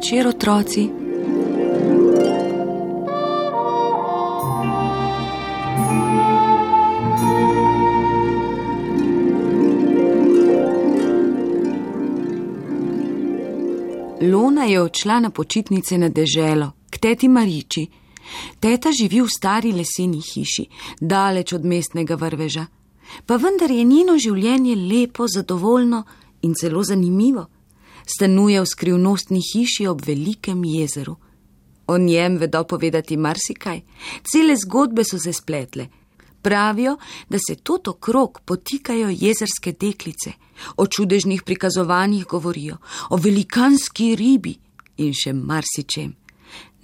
večer, otroci. Lona je odšla na počitnice na deželo, k teti Mariči. Teta živi v stari leseni hiši, daleč od mestnega vrveža. Pa vendar je njeno življenje lepo, zadovoljno in celo zanimivo. Stanuje v skrivnostni hiši ob velikem jezeru. O njem vedo povedati marsikaj, cele zgodbe so se spletle. Pravijo, da se tot okrog potikajo jezerske deklice, o čudežnih prikazovanjih govorijo, o velikanski ribi in še marsičem.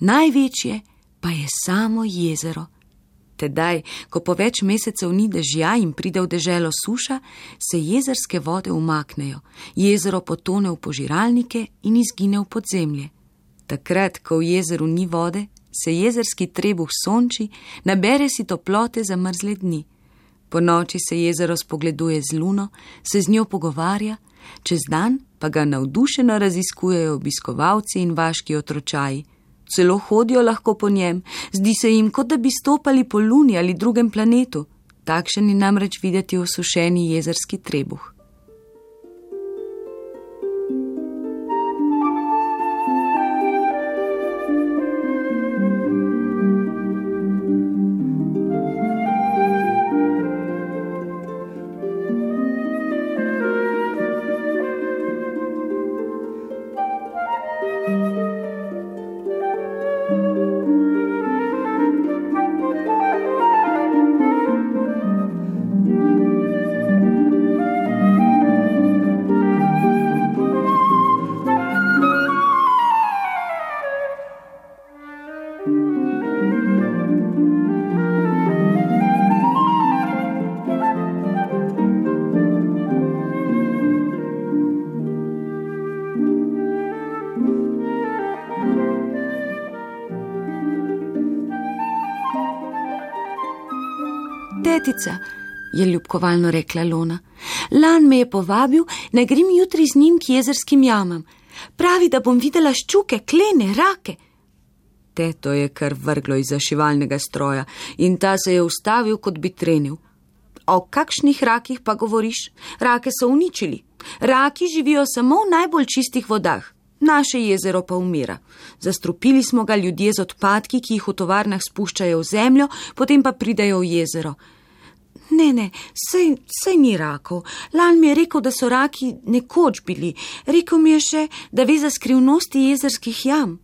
Največje pa je samo jezero. Tedaj, ko po več mesecev ni dežja in pride v deželo suša, se jezerske vode umaknejo, jezero potone v požiralnike in izgine v podzemlje. Takrat, ko v jezeru ni vode, se jezerski trebuh sonči, nabere si toplote za mrzle dni. Po noči se jezero spogleduje z luno, se z njo pogovarja, čez dan pa ga navdušeno raziskujejo obiskovalci in vaški otročaji celo hodijo lahko po njem, zdi se jim, kot da bi stopali po Luni ali drugem planetu. Takšen je namreč videti osušeni jezerski trebuh. Tetica, je ljubkovalno rekla Lona. Lan me je povabil, naj grem jutri z njim k jezerskim jamam. Pravi, da bom videla ščuke, klene, rake. Teto je kar vrglo iz zašivalnega stroja in ta se je ustavil, kot bi trenil. O kakšnih rakih pa govoriš? Rake so uničili. Raki živijo samo v najbolj čistih vodah. Naše jezero pa umira. Zastrupili smo ga ljudje z odpadki, ki jih v tovarnah spuščajo v zemljo, potem pa pridajo v jezero. Ne, ne, sej, sej ni rakov. Lan mi je rekel, da so raki nekoč bili. Rekel mi je še, da ve za skrivnosti jezerskih jam.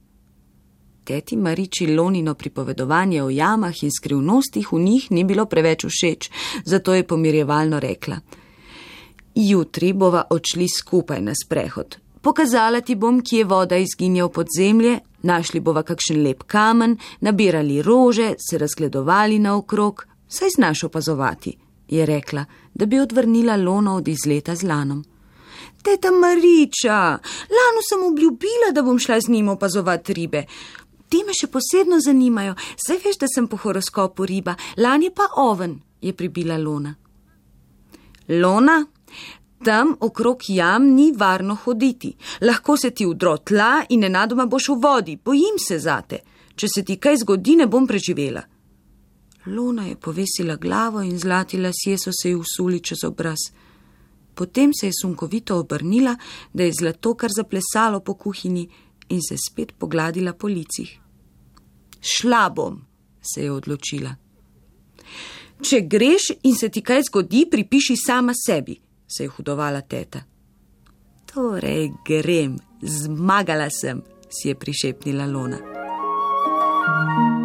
Teti Mariči Lonino pripovedovanje o jamah in skrivnostih v njih ni bilo preveč všeč, zato je pomirjevalno rekla: Jutri bova odšli skupaj na sprehod. Pokazala ti bom, kje voda izginja v podzemlje, našli bova kakšen lep kamen, nabirali rože, se razgledovali naokrog saj znaš opazovati, je rekla, da bi odvrnila Lono od izleta z Lanom. Teta Mariča, Lanu sem obljubila, da bom šla z njim opazovati ribe. Ti me še posebno zanimajo, saj veš, da sem po horoskopu riba, Lan je pa oven, je pribila Lona. Lona, tam okrog jam ni varno hoditi, lahko se ti udro tla in nenadoma boš v vodi, bojim se zate. Če se ti kaj zgodi, ne bom preživela. Luna je povesila glavo in zlati lasje so se ji usuli čez obraz. Potem se je sunkovito obrnila, da je zlato kar zaplesalo po kuhinji in se spet pogladila po licih. Šla bom, se je odločila. Če greš in se ti kaj zgodi, pripiši sama sebi, se je hudovala teta. Torej grem, zmagala sem, si je prišepnila Lona. thank you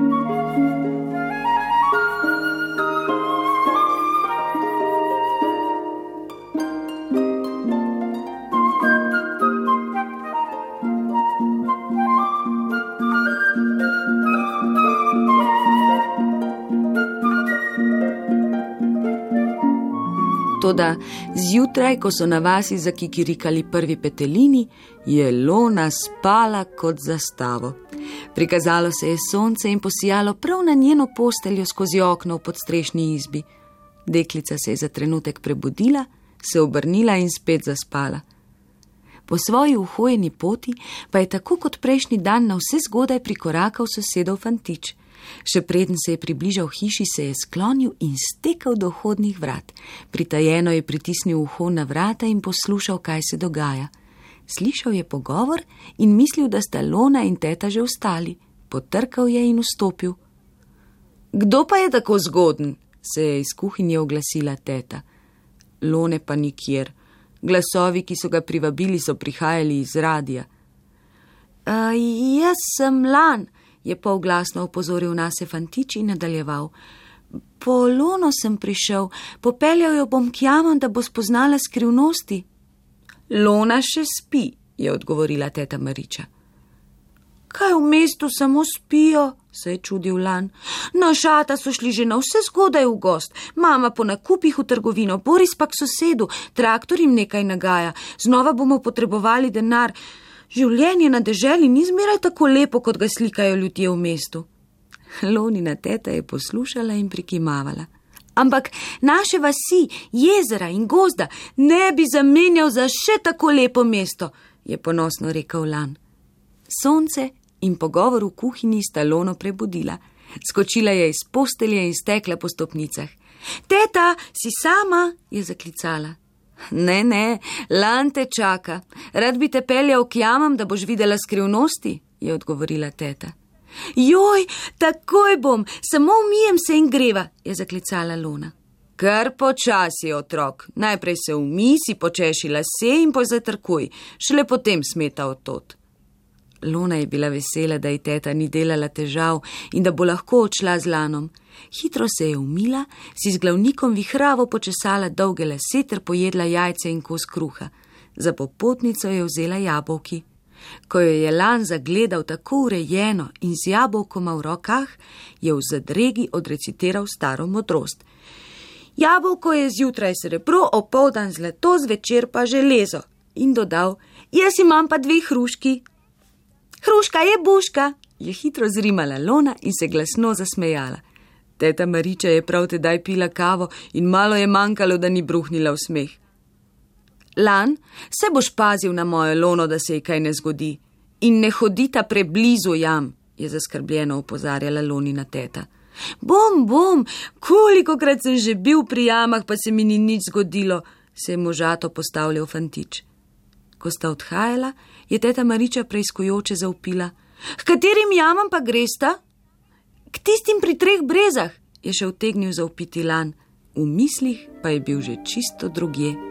Toda zjutraj, ko so na vasi zakikirikali prvi petelini, je Lona spala kot zastavo. Prikazalo se je sonce in posijalo prav na njeno posteljo skozi okno v podstrešni izbi. Deklica se je za trenutek prebudila, se obrnila in spet zaspala. Po svoji uhojeni poti pa je tako kot prejšnji dan na vse zgodaj prikorakal sosedov fantič. Še preden se je približal hiši, se je sklonil in stekel do hodnih vrat. Pritajeno je pritisnil uho na vrata in poslušal, kaj se dogaja. Slišal je pogovor in mislil, da sta Lona in teta že ostali. Potrkal je in vstopil. Kdo pa je tako zgoden? se je iz kuhinje oglasila teta. Lone pa nikjer. Glasovi, ki so ga privabili, so prihajali iz radia. Uh, jaz sem Lan, je polglasno opozoril nas fantič in nadaljeval. Po Lono sem prišel, popeljal jo bom k jamam, da bo spoznala skrivnosti. Lona še spi, je odgovorila teta Mariča. Kaj v mestu samo spijo? se je čudil Lan. Na šata so šli že na vse zgodaj v gost, mama po nakupih v trgovino, Boris pa k sosedu, traktor jim nekaj nagaja, znova bomo potrebovali denar. Življenje na deželi ni zmeraj tako lepo, kot ga slikajo ljudje v mestu. Lonina teta je poslušala in prikimavala. Ampak naše vasi, jezera in gozda ne bi zamenjal za še tako lepo mesto, je ponosno rekel Lan. Sonce in pogovor v kuhinji sta Lono prebudila. Skočila je iz postelje in stekla po stopnicah. Teta, si sama, je zaklicala. Ne, ne, lan te čaka. Rad bi te peljal k jamam, da boš videla skrivnosti, je odgovorila teta. Joj, takoj bom, samo umijem se in greva, je zaklicala Luna. Kar počasi, otrok, najprej se umisi, počešila se in pozatrkuj, šele potem smeta od tot. Luna je bila vesela, da ji teta ni delala težav in da bo lahko odšla z lanom. Hitro se je umila, si z glavnikom vihravo počesala dolge lase ter pojedla jajce in kos kruha. Za popotnico je vzela jabolki. Ko jo je lan zagledal tako urejeno in z jabolkoma v rokah, je v zadregi odrecitiral staro modrost. Jabolko je zjutraj srebro, opoldan zlato, zvečer pa železo. In dodal: Jaz imam pa dve hruški, Hruška je buška, je hitro zrimala Lona in se glasno zasmejala. Teta Mariča je prav tedaj pila kavo in malo je manjkalo, da ni bruhnila v smeh. Lan, se boš pazil na mojo Lono, da se ji kaj ne zgodi. In ne hodita preblizu jam, je zaskrbljeno upozarjala Lonina teta. Bom, bom, koliko krat sem že bil pri jamah, pa se mi ni nič zgodilo, se je možato postavljal fantič. Ko sta odhajala, je teta Mariča preizkujoče zaupila: K katerim jamam pa gresta? K tistim pri treh brezah, je še vtegnil zaupiti lan, v mislih pa je bil že čisto drugje.